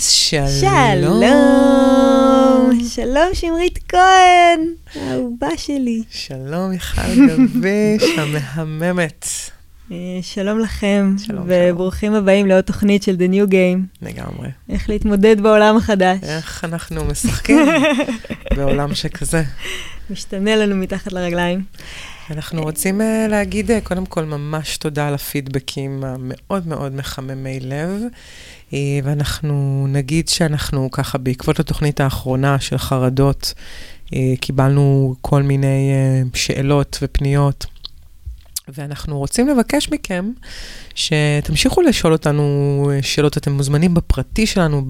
אז שלום. שלום, שלום שמרית כהן, האהובה שלי. שלום מיכל גביש, המהממת. אה, שלום לכם, שלום, וברוכים הבאים לעוד תוכנית של The New Game. לגמרי. איך להתמודד בעולם החדש. איך אנחנו משחקים בעולם שכזה. משתנה לנו מתחת לרגליים. אנחנו רוצים uh, להגיד uh, קודם כל ממש תודה על הפידבקים המאוד מאוד מחממי לב, ואנחנו נגיד שאנחנו ככה בעקבות התוכנית האחרונה של חרדות, uh, קיבלנו כל מיני uh, שאלות ופניות. ואנחנו רוצים לבקש מכם שתמשיכו לשאול אותנו שאלות, אתם מוזמנים בפרטי שלנו,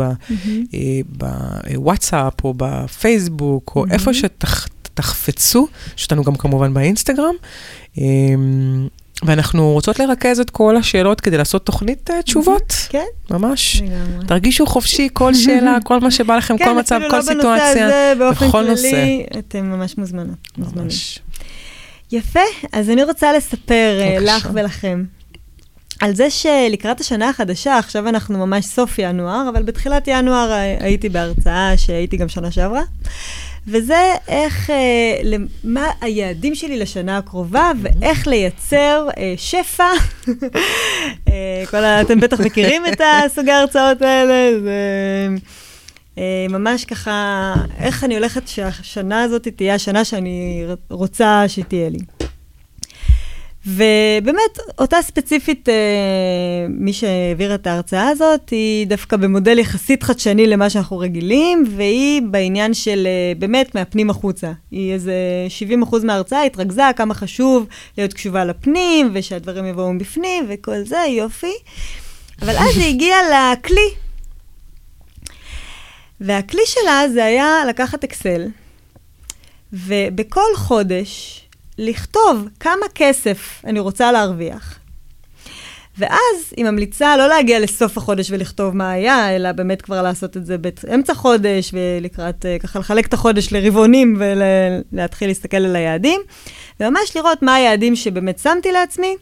בוואטסאפ או בפייסבוק, או איפה שתחפצו, יש אותנו גם כמובן באינסטגרם. ואנחנו רוצות לרכז את כל השאלות כדי לעשות תוכנית תשובות. כן. ממש. תרגישו חופשי, כל שאלה, כל מה שבא לכם, כל מצב, כל סיטואציה. כן, אפילו לא בנושא הזה, באופן כללי, אתם ממש מוזמנות. ממש. יפה, אז אני רוצה לספר בבקשה. לך ולכם על זה שלקראת השנה החדשה, עכשיו אנחנו ממש סוף ינואר, אבל בתחילת ינואר הייתי בהרצאה שהייתי גם שנה שעברה, וזה איך, אה, מה היעדים שלי לשנה הקרובה, ואיך לייצר אה, שפע. אה, כל ה... אתם בטח מכירים את הסוגי ההרצאות האלה, זה... אה, ממש ככה, איך אני הולכת שהשנה הזאת תהיה השנה שאני רוצה שתהיה לי. ובאמת, אותה ספציפית, אה, מי שהעבירה את ההרצאה הזאת, היא דווקא במודל יחסית חדשני למה שאנחנו רגילים, והיא בעניין של אה, באמת מהפנים החוצה. היא איזה 70 אחוז מההרצאה התרכזה, כמה חשוב להיות קשובה לפנים, ושהדברים יבואו מבפנים, וכל זה, יופי. אבל אז היא הגיעה לכלי והכלי שלה זה היה לקחת אקסל, ובכל חודש לכתוב כמה כסף אני רוצה להרוויח. ואז היא ממליצה לא להגיע לסוף החודש ולכתוב מה היה, אלא באמת כבר לעשות את זה באמצע חודש, ולקראת, אה, ככה לחלק את החודש לרבעונים ולהתחיל להסתכל על היעדים, וממש לראות מה היעדים שבאמת שמתי לעצמי,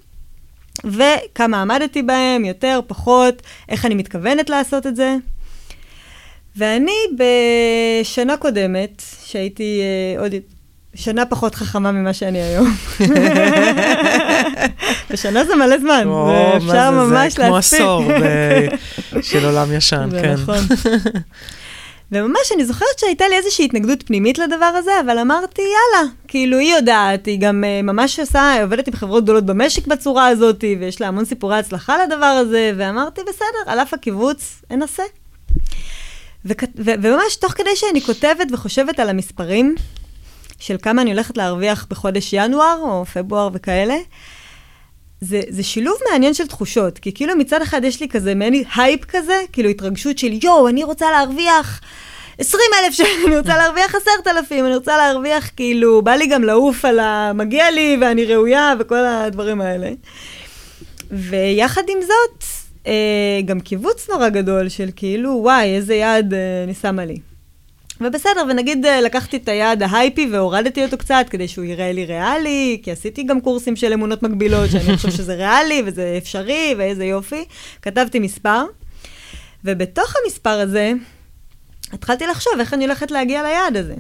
וכמה עמדתי בהם, יותר, פחות, איך אני מתכוונת לעשות את זה. ואני בשנה קודמת, שהייתי uh, עוד שנה פחות חכמה ממה שאני היום. ושנה זה מלא זמן, או, זה, ממש זה כמו עשור של עולם ישן, זה כן. נכון. וממש, אני זוכרת שהייתה לי איזושהי התנגדות פנימית לדבר הזה, אבל אמרתי, יאללה, כאילו, היא יודעת, היא גם uh, ממש עושה, היא עובדת עם חברות גדולות במשק בצורה הזאת, ויש לה המון סיפורי הצלחה לדבר הזה, ואמרתי, בסדר, על אף הקיבוץ, אנסה. וכ- ו- וממש תוך כדי שאני כותבת וחושבת על המספרים של כמה אני הולכת להרוויח בחודש ינואר או פברואר וכאלה, זה, זה שילוב מעניין של תחושות, כי כאילו מצד אחד יש לי כזה מעין הייפ כזה, כאילו התרגשות של יואו, אני רוצה להרוויח 20 אלף שקל, אני רוצה להרוויח 10,000, אני רוצה להרוויח כאילו, בא לי גם לעוף על המגיע לי ואני ראויה וכל הדברים האלה. ויחד עם זאת, אה, גם קיבוץ נורא גדול של כאילו, וואי, איזה יעד אה, אני שמה לי. ובסדר, ונגיד אה, לקחתי את היעד ההייפי והורדתי אותו קצת כדי שהוא יראה לי ריאלי, כי עשיתי גם קורסים של אמונות מקבילות, שאני חושב שזה ריאלי וזה אפשרי ואיזה יופי. כתבתי מספר, ובתוך המספר הזה התחלתי לחשוב איך אני הולכת להגיע ליעד הזה.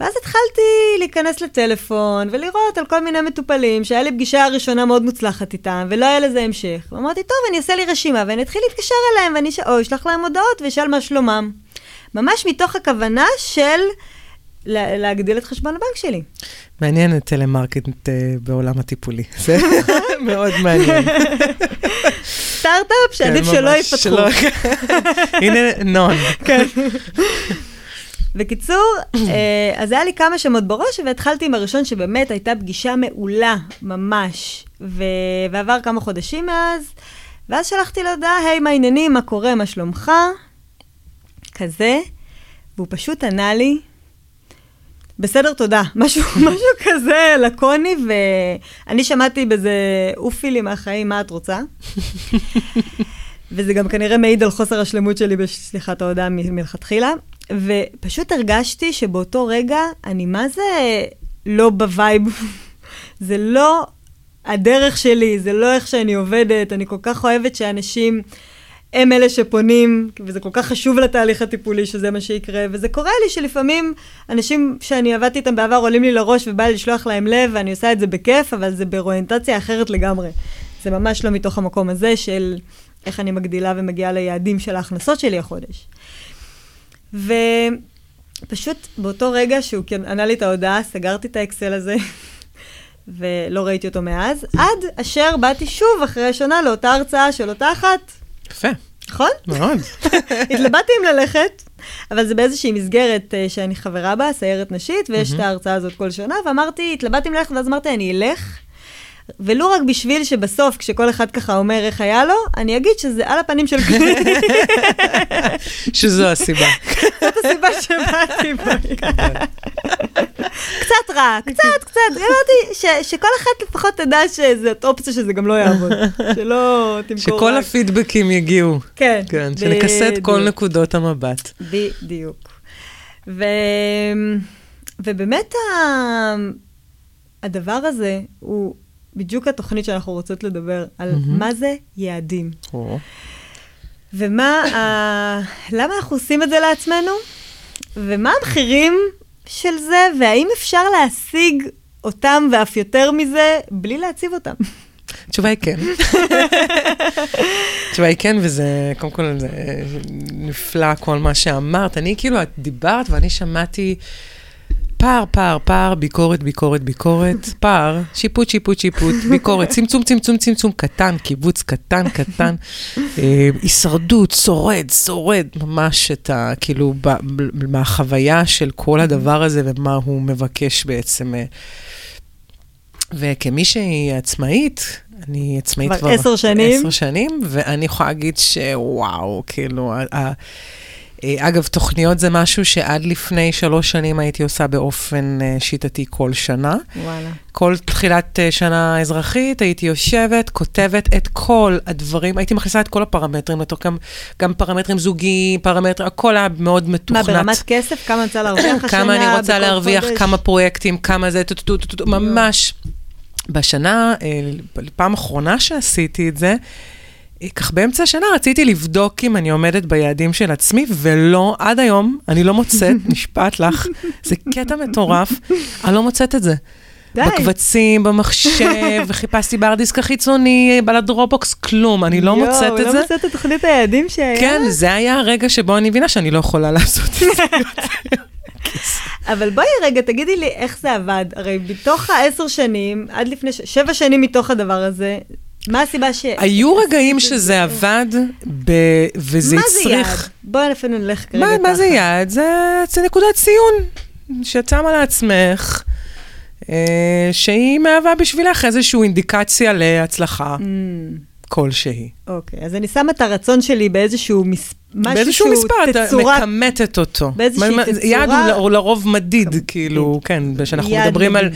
ואז התחלתי להיכנס לטלפון ולראות על כל מיני מטופלים שהיה לי פגישה ראשונה מאוד מוצלחת איתם, ולא היה לזה המשך. ואמרתי, טוב, אני אעשה לי רשימה, ואני אתחיל להתקשר אליהם, ואני ש... או אשלח להם הודעות ואשאל מה שלומם. ממש מתוך הכוונה של לה... להגדיל את חשבון הבנק שלי. מעניין את טלמרקט אה, בעולם הטיפולי. זה מאוד מעניין. סטארט-אפ שעדיף כן, שלא יפתחו. הנה, נון. כן. בקיצור, אה, אז היה לי כמה שמות בראש, והתחלתי עם הראשון שבאמת הייתה פגישה מעולה, ממש. ו... ועבר כמה חודשים מאז, ואז שלחתי לו הודעה, היי, מה העניינים, מה קורה, מה שלומך? כזה, והוא פשוט ענה לי, בסדר, תודה. משהו, משהו כזה לקוני, ואני שמעתי בזה, עופי לי מהחיים, מה את רוצה? וזה גם כנראה מעיד על חוסר השלמות שלי בשליחת ההודעה מלכתחילה. ופשוט הרגשתי שבאותו רגע אני מה זה לא ב vibe, זה לא הדרך שלי, זה לא איך שאני עובדת, אני כל כך אוהבת שאנשים הם אלה שפונים, וזה כל כך חשוב לתהליך הטיפולי שזה מה שיקרה, וזה קורה לי שלפעמים אנשים שאני עבדתי איתם בעבר עולים לי לראש ובא לי לשלוח להם לב, ואני עושה את זה בכיף, אבל זה באוריינטציה אחרת לגמרי. זה ממש לא מתוך המקום הזה של איך אני מגדילה ומגיעה ליעדים של ההכנסות שלי החודש. ופשוט באותו רגע שהוא כן ענה לי את ההודעה, סגרתי את האקסל הזה, ולא ראיתי אותו מאז, עד אשר באתי שוב אחרי שנה לאותה הרצאה של אותה אחת. יפה. נכון? מאוד. התלבטתי אם ללכת, אבל זה באיזושהי מסגרת uh, שאני חברה בה, סיירת נשית, ויש את ההרצאה הזאת כל שנה, ואמרתי, התלבטתי אם ללכת, ואז אמרתי, אני אלך. ולו רק בשביל שבסוף, כשכל אחד ככה אומר איך היה לו, אני אגיד שזה על הפנים של כלי. שזו הסיבה. זאת הסיבה שבאתי בה. קצת רע, קצת, קצת. אמרתי ש- שכל אחת לפחות תדע שזאת אופציה שזה גם לא יעבוד. שלא תמכור שכל רק... הפידבקים יגיעו. כן, כן, שנכסה את כל. נקודות המבט. בדיוק. ו... ובאמת ה... הדבר הזה הוא בדיוק התוכנית שאנחנו רוצות לדבר, על מהמם. מה זה יעדים. או, ומה ה... למה אנחנו עושים את זה לעצמנו? ומה המחירים של זה, והאם אפשר להשיג אותם ואף יותר מזה בלי להציב אותם? התשובה היא כן. התשובה היא כן, וזה, קודם כל, זה נפלא כל מה שאמרת. אני כאילו, את דיברת ואני שמעתי פער, פער, פער, ביקורת, ביקורת, ביקורת, פער, שיפוט, שיפוט, שיפוט, ביקורת, צמצום, צמצום, צמצום, קטן, קיבוץ קטן, קטן, אה, הישרדות, שורד, שורד, ממש את ה... כאילו, ב, מהחוויה של כל הדבר הזה ומה הוא מבקש בעצם. אה, וכמי שהיא עצמאית, אני עצמאית כבר. עשר שנים. עשר שנים, ואני יכולה להגיד שוואו, כאילו, ה- ה- אגב, תוכניות זה משהו שעד לפני שלוש שנים הייתי עושה באופן אה, שיטתי כל שנה. וואלה. כל תחילת אה, שנה אזרחית הייתי יושבת, כותבת את כל הדברים, הייתי מכניסה את כל הפרמטרים לתוך גם, גם פרמטרים זוגיים, פרמטרים, הכל היה מאוד מה, מתוכנת. ברמת כסף? כמה אני רוצה להרוויח השנה? כמה אני רוצה להרוויח, חודש? כמה פרויקטים, כמה זה, ממש. בשנה, אה, פעם אחרונה שעשיתי את זה, אה, כך באמצע השנה רציתי לבדוק אם אני עומדת ביעדים של עצמי, ולא, עד היום, אני לא מוצאת, נשבעת לך, זה קטע מטורף, אני לא מוצאת את זה. די. בקבצים, במחשב, וחיפשתי בארדיסק החיצוני, בלדרופבוקס, כלום, אני לא מוצאת את יואו, זה. לא מוצאת את תוכנית היעדים שהיה? כן, זה היה הרגע שבו אני מבינה שאני לא יכולה לעשות את זה. אבל בואי רגע, תגידי לי איך זה עבד. הרי בתוך העשר שנים, עד לפני, ש... שבע שנים מתוך הדבר הזה, מה הסיבה ש... היו רגעים שזה עבד, ב... וזה מה זה יעד? הצריך... בואי אפילו נלך כרגע ככה. מה זה יעד? זה, זה נקודת ציון שאת שמה לעצמך, אה, שהיא מהווה בשבילך איזושהי אינדיקציה להצלחה Mm, כלשהי. אוקיי, אז אני שמה את הרצון שלי באיזשהו מס... משהו באיזשהו מספר, את תצורה... מכמתת אותו. באיזושהי תצורה- יעד הוא לרוב מדיד, כאילו, כן, שאנחנו יעד מדברים על...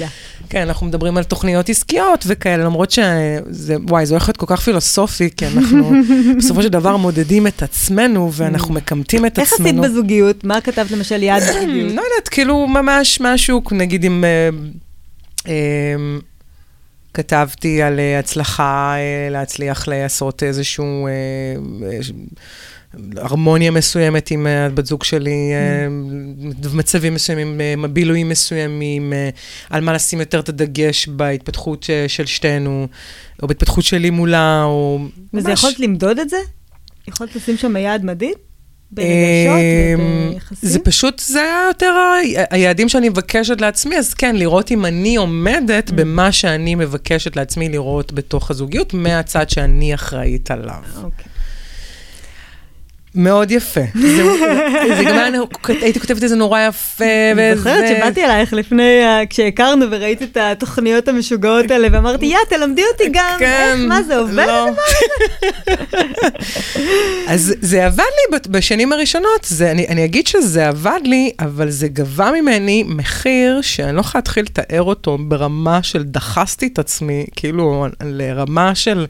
כן, אנחנו מדברים על תוכניות עסקיות וכאלה, למרות שזה, וואי, זה הולך להיות כל כך פילוסופי, כי אנחנו בסופו של דבר מודדים את עצמנו, ואנחנו מכמתים את איך עצמנו. עשית בזוגיות? מה כתבת למשל יעד בזוגיות? לא יודעת, כאילו ממש משהו, נגיד אם אה, אה, כתבתי על אה, הצלחה, להצליח לעשות איזשהו... אה, אה, הרמוניה מסוימת עם אה, הבת זוג שלי, אה, מצבים מסוימים, אה, בילויים מסוימים, אה, על מה לשים יותר את הדגש בהתפתחות אה, של שתינו, או בהתפתחות שלי מולה, או וזה ממש- יכולת למדוד את זה? יכולת לשים שם יעד מדיד? אמ? זה פשוט, זה היה יותר היעדים שאני מבקשת לעצמי, אז כן, לראות אם אני עומדת במה שאני מבקשת לעצמי לראות בתוך הזוגיות, מהצד שאני אחראית עליו. אוקיי. מאוד יפה. זה גם היה, הייתי כותבת את זה נורא יפה, אני זוכרת שבאתי אלייך לפני, ה- כשהכרנו וראיתי את התוכניות המשוגעות האלה, ואמרתי, יא, תלמדי אותי גם, כן, איך, מה זה עובד? לא. אז זה עבד לי בשנים הראשונות, זה, אני, אני אגיד שזה עבד לי, אבל זה גבה ממני מחיר שאני לא יכולה להתחיל לתאר אותו ברמה של דחסתי את עצמי, כאילו לרמה של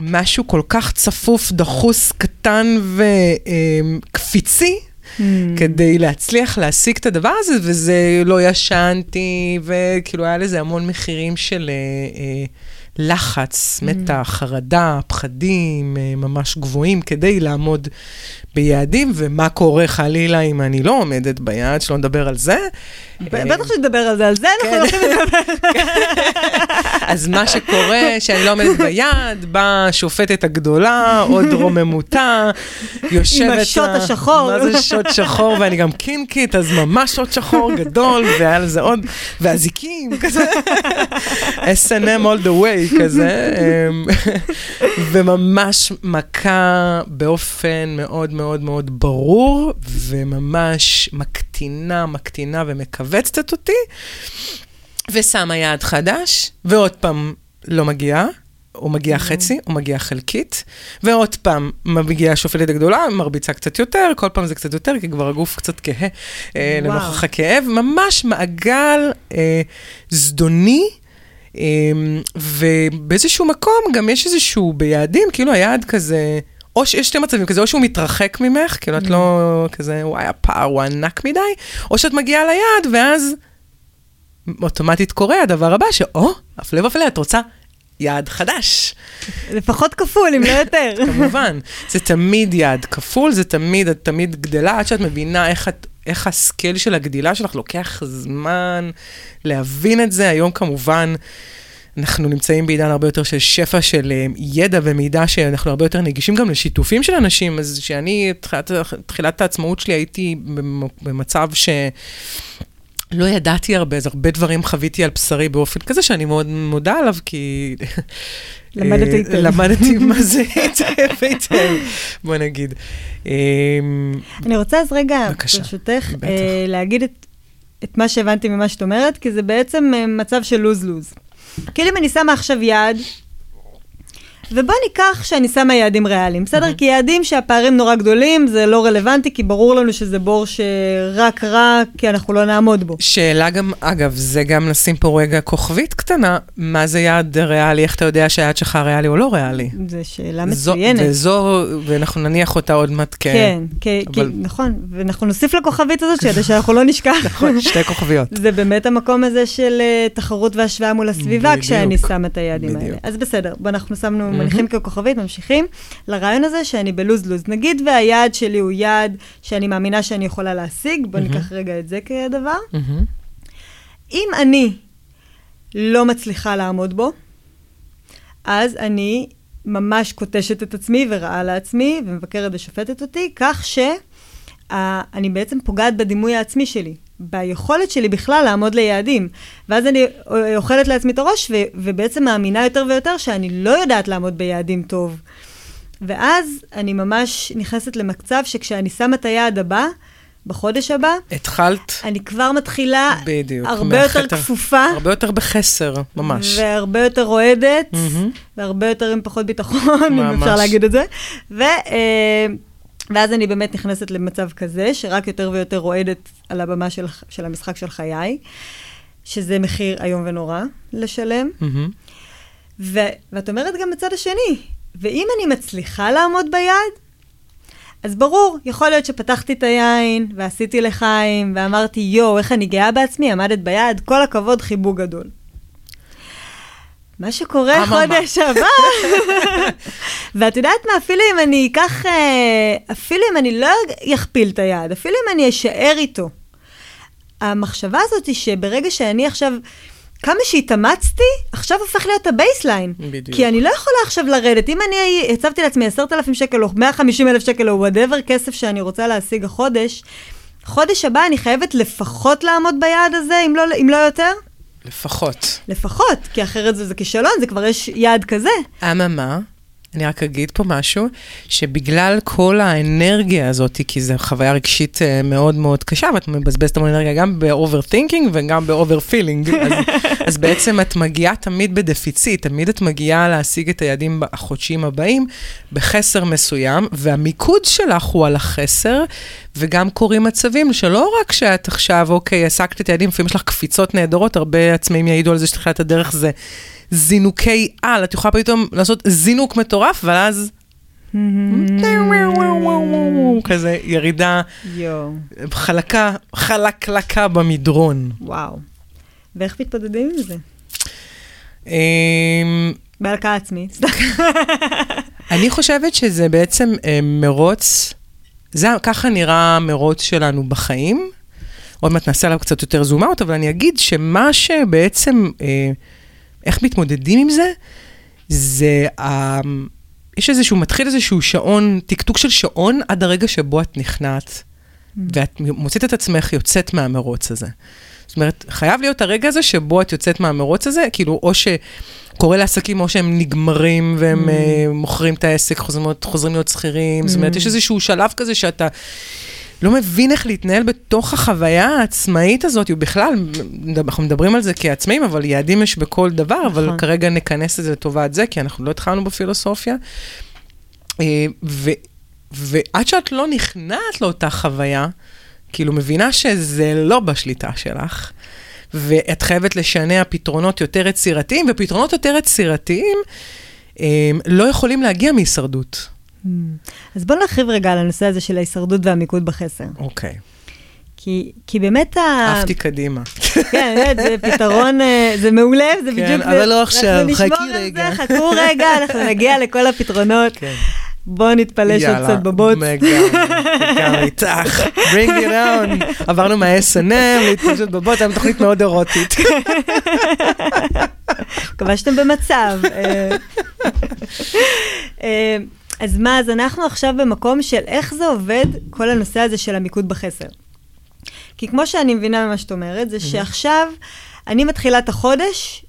משהו כל כך צפוף, דחוס, קטן וקפיצי. Hmm. כדי להצליח להשיג את הדבר הזה, וזה לא ישנתי, וכאילו היה לזה המון מחירים של אה, אה, לחץ, מתח, חרדה, פחדים אה, ממש גבוהים כדי לעמוד ביעדים, ומה קורה חלילה אם אני לא עומדת ביעד, שלא נדבר על זה. בטח שנדבר על זה, על זה אנחנו כן. הולכים לדבר. אז מה שקורה, שאני לא עומדת ביעד, באה השופטת הגדולה, עוד רוממותה, יושבת... השוט לה- השחור. מה זה שוט שחור, ואני גם קינקית, אז ממש שוט שחור גדול, והיה לזה עוד, ואזיקים, כזה, S&M all the way, כזה, אמ, וממש מכה באופן מאוד מאוד מאוד ברור, וממש מקטינה, מקטינה ומכווצת אותי. ושמה יעד חדש, ועוד פעם לא מגיעה. הוא מגיע חצי, הוא מגיע חלקית, ועוד פעם מגיעה השופטת הגדולה, מרביצה קצת יותר, כל פעם זה קצת יותר, כי כבר הגוף קצת כהה אה. לנוכח הכאב. ממש מעגל אה, זדוני, אה, ובאיזשהו מקום גם יש איזשהו ביעדים, כאילו היעד כזה... או שיש שתי מצבים כזה, או שהוא מתרחק ממך, כאילו את לא כזה, וואי, הפער הוא ענק מדי, או שאת מגיעה ליעד, ואז אוטומטית קורה הדבר הבא, שאו, הפלא ופלא, את רוצה יעד חדש. לפחות כפול, אם לא יותר. כמובן, זה תמיד יעד כפול, זה תמיד, את תמיד גדלה, עד שאת מבינה איך, את, איך הסקייל של הגדילה שלך לוקח זמן להבין את זה. היום כמובן, אנחנו נמצאים בעידן הרבה יותר של שפע של אה, ידע ומידע, שאנחנו הרבה יותר נגישים גם לשיתופים של אנשים, אז שאני, תחילת, תחילת העצמאות שלי הייתי במ- במצב ש... לא ידעתי הרבה, אז הרבה דברים חוויתי על בשרי באופן כזה שאני מאוד מודה עליו, כי... אה, היטב. למדתי מה זה היטב היטב, בוא נגיד. אה, אני רוצה אז רגע. ברשותך. אה, להגיד את, מה שהבנתי ממה שאת אומרת, כי זה בעצם מצב של לוז-לוז. כאילו אם אני שמה עכשיו יעד, ובוא ניקח שאני שמה יעדים ריאליים, בסדר? כי יעדים שהפערים נורא גדולים, זה לא רלוונטי, כי ברור לנו שזה בור שרק רע, כי אנחנו לא נעמוד בו. שאלה גם, אגב, זה גם לשים פה רגע כוכבית קטנה, מה זה יעד ריאלי, איך אתה יודע שהיעד שלך ריאלי או לא ריאלי? זו שאלה מצוינת. וזו, ואנחנו נניח אותה עוד מעט כ... כן, כי, כי, אבל- נכון, ואנחנו נוסיף לכוכבית הזאת, כדי שאנחנו לא נשכח. נכון, שתי כוכביות. זה באמת המקום הזה של uh, תחרות והשוואה מול הסביבה, בדיוק. כשאני שמה את היעדים בדיוק. האלה. אז בסדר, אנחנו שמנו. מניחים ככוכבית, ממשיכים לרעיון הזה שאני בלוז-לוז. נגיד והיעד שלי הוא יעד שאני מאמינה שאני יכולה להשיג, בוא מהמם. ניקח רגע את זה כדבר. אם אני לא מצליחה לעמוד בו, אז אני ממש קוטשת את עצמי ורעה לעצמי ומבקרת ושופטת אותי, כך שאני בעצם פוגעת בדימוי העצמי שלי, ביכולת שלי בכלל לעמוד ליעדים. ואז אני אוכלת לעצמי את הראש ו- ובעצם מאמינה יותר ויותר שאני לא יודעת לעמוד ביעדים טוב. ואז אני ממש נכנסת למצב שכשאני שמה את היעד הבא, בחודש הבא, התחלת, אני כבר מתחילה בדיוק. הרבה יותר כפופה, הרבה יותר בחסר, ממש. והרבה יותר רועדת, מהמם. והרבה יותר עם פחות ביטחון, אם ממש. אפשר להגיד את זה. ו, אה, ואז אני באמת נכנסת למצב כזה, שרק יותר ויותר רועדת על הבמה של, של המשחק של חיי, שזה מחיר איום ונורא לשלם. מהמם. ו, ואת אומרת גם בצד השני, ואם אני מצליחה לעמוד ביעד, אז ברור, יכול להיות שפתחתי את היין, ועשיתי לחיים, ואמרתי, יואו, איך אני גאה בעצמי, עמדת ביעד, כל הכבוד, חיבוק גדול. מה שקורה אממה. חודש הבא, ואת יודעת מה, אפילו אם אני אקח, אה, אפילו אם אני לא אכפיל את היעד, אפילו אם אני אשאר איתו, המחשבה הזאת היא שברגע שאני עכשיו, כמה שהתאמצתי, עכשיו הופך להיות ה baseline. בדיוק. כי אני לא יכולה עכשיו לרדת. אם אני הצבתי לעצמי 10,000 שקל או 150 אלף שקל או whatever כסף שאני רוצה להשיג החודש, חודש הבא אני חייבת לפחות לעמוד ביעד הזה, אם לא, אם לא יותר? לפחות. לפחות, כי אחרת זה, זה כישלון, זה כבר יש יעד כזה. אממה, אני רק אגיד פה משהו, שבגלל כל האנרגיה הזאת, כי זו חוויה רגשית אה, מאוד מאוד קשה, ואת מבזבזת המון אנרגיה גם ב-overthinking וגם ב-overfeeling, אז, אז בעצם את מגיעה תמיד בדפיציט, תמיד את מגיעה להשיג את היעדים החודשיים הבאים בחסר מסוים, והמיקוד שלך הוא על החסר, וגם קורים מצבים שלא רק שאת עכשיו, אוקיי, השגת את היעדים, לפעמים יש לך קפיצות נהדרות, הרבה עצמאים יעידו על זה שתחילת הדרך זה זינוקי על, את יכולה פתאום לעשות זינוק מטורף, אבל אז... כזה ירידה חלקה, חלקלקה במדרון. וואו. ואיך מתמודדים עם זה? אמ, בהלקאה עצמית. אני חושבת שזה בעצם אה, מרוץ, זה, ככה נראה המרוץ שלנו בחיים. עוד מעט נעשה עליו קצת יותר זום אאוט, אבל אני אגיד שמה שבעצם, אה, איך מתמודדים עם זה, זה, אה, יש איזשהו, מתחיל איזשהו שעון, טקטוק של שעון עד הרגע שבו את נכנעת, ואת מוצאת את עצמך יוצאת מהמרוץ הזה. זאת אומרת, חייב להיות הרגע הזה שבו את יוצאת מהמרוץ הזה, כאילו, או שקורה לעסקים, או שהם נגמרים והם mm. uh, מוכרים את העסק, חוזרים, חוזרים להיות שכירים. Mm. זאת אומרת, יש איזשהו שלב כזה שאתה לא מבין איך להתנהל בתוך החוויה העצמאית הזאת, ובכלל, אנחנו מדברים על זה כעצמאים, אבל יעדים יש בכל דבר, נכון. אבל כרגע נכנס את זה לטובת זה, כי אנחנו לא התחלנו בפילוסופיה. אה, ו, ועד שאת לא נכנעת לאותה חוויה, כאילו מבינה שזה לא בשליטה שלך, ואת חייבת לשנע פתרונות יותר יצירתיים, ופתרונות יותר יצירתיים אה, לא יכולים להגיע מהישרדות. Hmm. אז בואו נרחיב רגע על הנושא הזה של ההישרדות והמיקוד בחסר. אוקיי. כי, כי באמת ה... עפתי קדימה. כן, זה פתרון, אה, זה מעולה, זה כן, בדיוק... אבל לא עכשיו, חכי רגע. זה, חכו רגע, אנחנו נגיע לכל הפתרונות. כן. בואו נתפלש עוד קצת בבוץ. יאללה, איתך, bring it on. עברנו מה-S&M להתפלשות בבוץ, הייתה תוכנית מאוד אירוטית. מקווה שאתם במצב. אז מה, אז אנחנו עכשיו במקום של איך זה עובד, כל הנושא הזה של המיקוד בחסר. כי כמו שאני מבינה ממה שאת אומרת, זה שעכשיו אני מתחילה את החודש,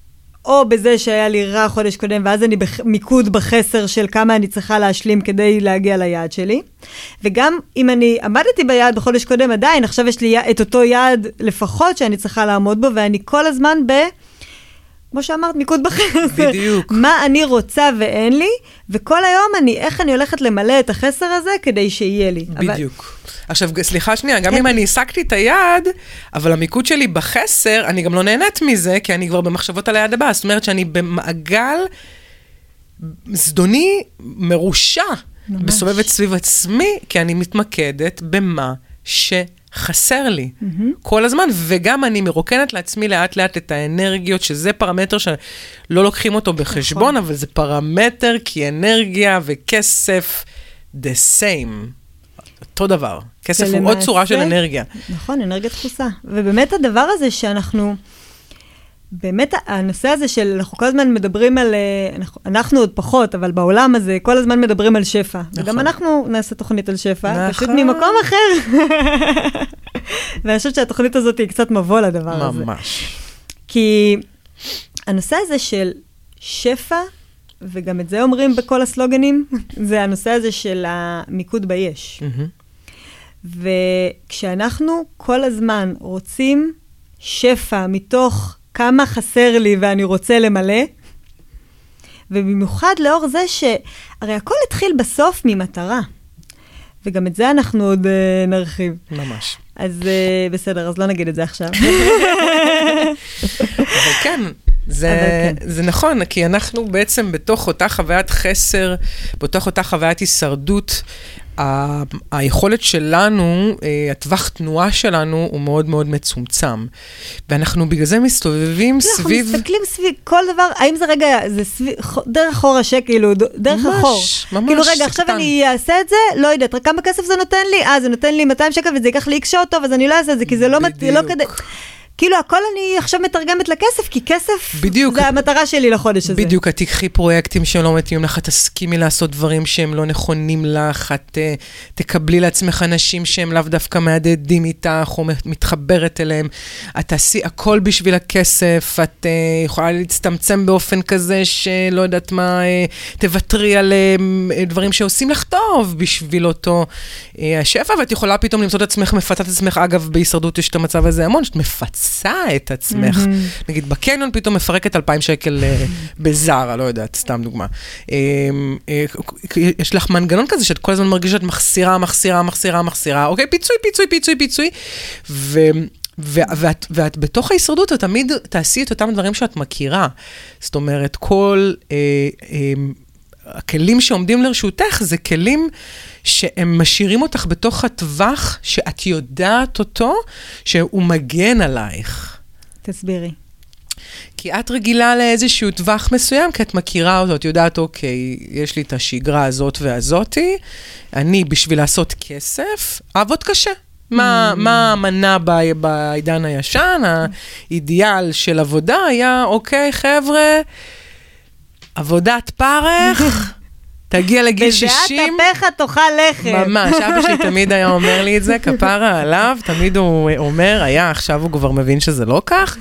או בזה שהיה לי רע חודש קודם, ואז אני במיקוד בחסר של כמה אני צריכה להשלים כדי להגיע ליעד שלי. וגם אם אני עמדתי ביעד בחודש קודם, עדיין, עכשיו יש לי את אותו יעד לפחות שאני צריכה לעמוד בו, ואני כל הזמן ב... כמו שאמרת, מיקוד בחסר. בדיוק. מה אני רוצה ואין לי, וכל היום אני, איך אני הולכת למלא את החסר הזה כדי שיהיה לי. בדיוק. אבל... עכשיו, סליחה שנייה, גם כן. אם אני השגתי את היעד, אבל המיקוד שלי בחסר, אני גם לא נהנית מזה, כי אני כבר במחשבות על היעד הבא. זאת אומרת שאני במעגל זדוני מרושע. מסובבת סביב עצמי, כי אני מתמקדת במה ש... חסר לי mm-hmm. כל הזמן, וגם אני מרוקנת לעצמי לאט לאט את האנרגיות, שזה פרמטר שלא לוקחים אותו בחשבון, נכון. אבל זה פרמטר כי אנרגיה וכסף, the same. אותו דבר. כסף הוא עוד צורה של אנרגיה. נכון, אנרגיה דחוסה. ובאמת הדבר הזה שאנחנו... באמת הנושא הזה של, אנחנו כל הזמן מדברים על, אה, אנחנו, אנחנו עוד פחות, אבל בעולם הזה כל הזמן מדברים על שפע. נכון. וגם אנחנו נעשה תוכנית על שפע, נכון. פשוט ממקום אחר. ואני חושבת שהתוכנית הזאת היא קצת מבוא לדבר ממש. הזה. ממש. כי הנושא הזה של שפע, וגם את זה אומרים בכל הסלוגנים, זה הנושא הזה של המיקוד ביש. וכשאנחנו כל הזמן רוצים שפע מתוך כמה חסר לי ואני רוצה למלא, ובמיוחד לאור זה שהרי הכל התחיל בסוף ממטרה. וגם את זה אנחנו עוד uh, נרחיב. ממש. אז uh, בסדר, אז לא נגיד את זה עכשיו. אבל כן, זה, כן. זה נכון, כי אנחנו בעצם בתוך אותה חוויית חסר, בתוך אותה חוויית הישרדות, ה- היכולת שלנו, אה, הטווח תנועה שלנו הוא מאוד מאוד מצומצם. ואנחנו בגלל זה מסתובבים לא, סביב... אנחנו מסתכלים סביב כל דבר, האם זה רגע, זה סביב, דרך חור השק, כאילו, דרך ממש, החור. ממש, כאילו, רגע, עכשיו קטן. אני אעשה את זה, לא יודעת, רק כמה כסף זה נותן לי? אה, זה נותן לי 200 שקל וזה ייקח לי איקס שעות טוב, אז אני לא אעשה את זה, כי זה לא, מת, לא כדי... כאילו, הכל אני עכשיו מתרגמת לכסף, כי כסף בדיוק. זה המטרה שלי לחודש הזה. בדיוק, את תיקחי פרויקטים שהם לא מתאימים לך, תסכימי לעשות דברים שהם לא נכונים לך, את uh, תקבלי לעצמך אנשים שהם לאו דווקא מהדהדים איתך, או מתחברת אליהם. את תעשי הכל בשביל הכסף, את uh, יכולה להצטמצם באופן כזה שלא יודעת מה, uh, תוותרי על דברים שעושים לך טוב בשביל אותו השפע, ואת יכולה פתאום למצוא את עצמך, מפתה את עצמך, אגב, בהישרדות יש את המצב הזה המון, שאת מפצה. מכניסה את עצמך. Mm-hmm. נגיד, בקניון פתאום מפרקת 2,000 שקל uh, בזארה, לא יודעת, סתם דוגמה. Uh, uh, יש לך מנגנון כזה שאת כל הזמן מרגישה שאת מחסירה, מחסירה, מחסירה, מחסירה, אוקיי? פיצוי, פיצוי, פיצוי, פיצוי. ו... ואת, ואת בתוך ההישרדות, את תמיד תעשי את אותם דברים שאת מכירה. זאת אומרת, כל אה, אה, הכלים שעומדים לרשותך זה כלים שהם משאירים אותך בתוך הטווח שאת יודעת אותו, שהוא מגן עלייך. תסבירי. כי את רגילה לאיזשהו טווח מסוים, כי את מכירה אותו, את יודעת, אוקיי, יש לי את השגרה הזאת והזאתי, אני, בשביל לעשות כסף, אעבוד קשה. מה, מה המנה בעידן הישן, האידיאל של עבודה היה, אוקיי, חבר'ה, עבודת פרך, תגיע לגיל 60. בזיעת אפיך תאכל לחם. ממש, אבא שלי תמיד היה אומר לי את זה, כפרה עליו, תמיד הוא אומר, היה, עכשיו הוא כבר מבין שזה לא כך.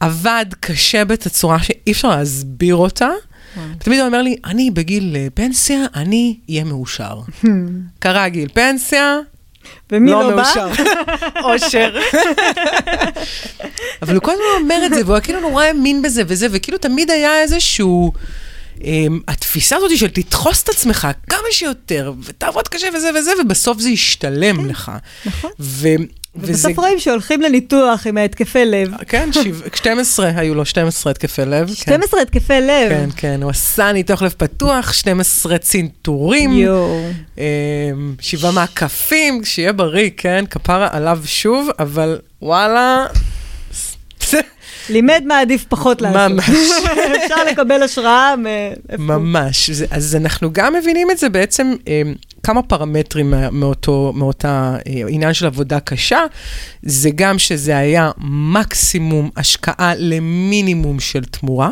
עבד קשה בתצורה שאי אפשר להסביר אותה. תמיד הוא אומר לי, אני בגיל אה, פנסיה, אני אהיה מאושר. קרה גיל פנסיה, ומי לא, לא בא? אושר. אבל הוא כל הזמן אומר את זה, והוא היה כאילו נורא האמין בזה וזה, וכאילו תמיד היה איזשהו... Um, התפיסה הזאת של תדחוס את עצמך כמה שיותר, ותעבוד קשה וזה וזה, ובסוף זה ישתלם לך. נכון. ו- וזה... ובסוף רואים שהולכים לניתוח עם ההתקפי לב. כן, שיו- 12 היו לו 12 התקפי לב. כן. 12 התקפי לב. כן, כן, הוא עשה ניתוח לב פתוח, 12 צנתורים, יואו. אמ, שבעה מעקפים, שיהיה בריא, כן, כפרה עליו שוב, אבל וואלה, לימד מה עדיף פחות לעשות. ממש. אפשר לקבל השראה מאיפה. ממש. זה- אז אנחנו גם מבינים את זה בעצם, אמ, כמה פרמטרים מאותו, מאותה אה, עניין של עבודה קשה, זה גם שזה היה מקסימום השקעה למינימום של תמורה.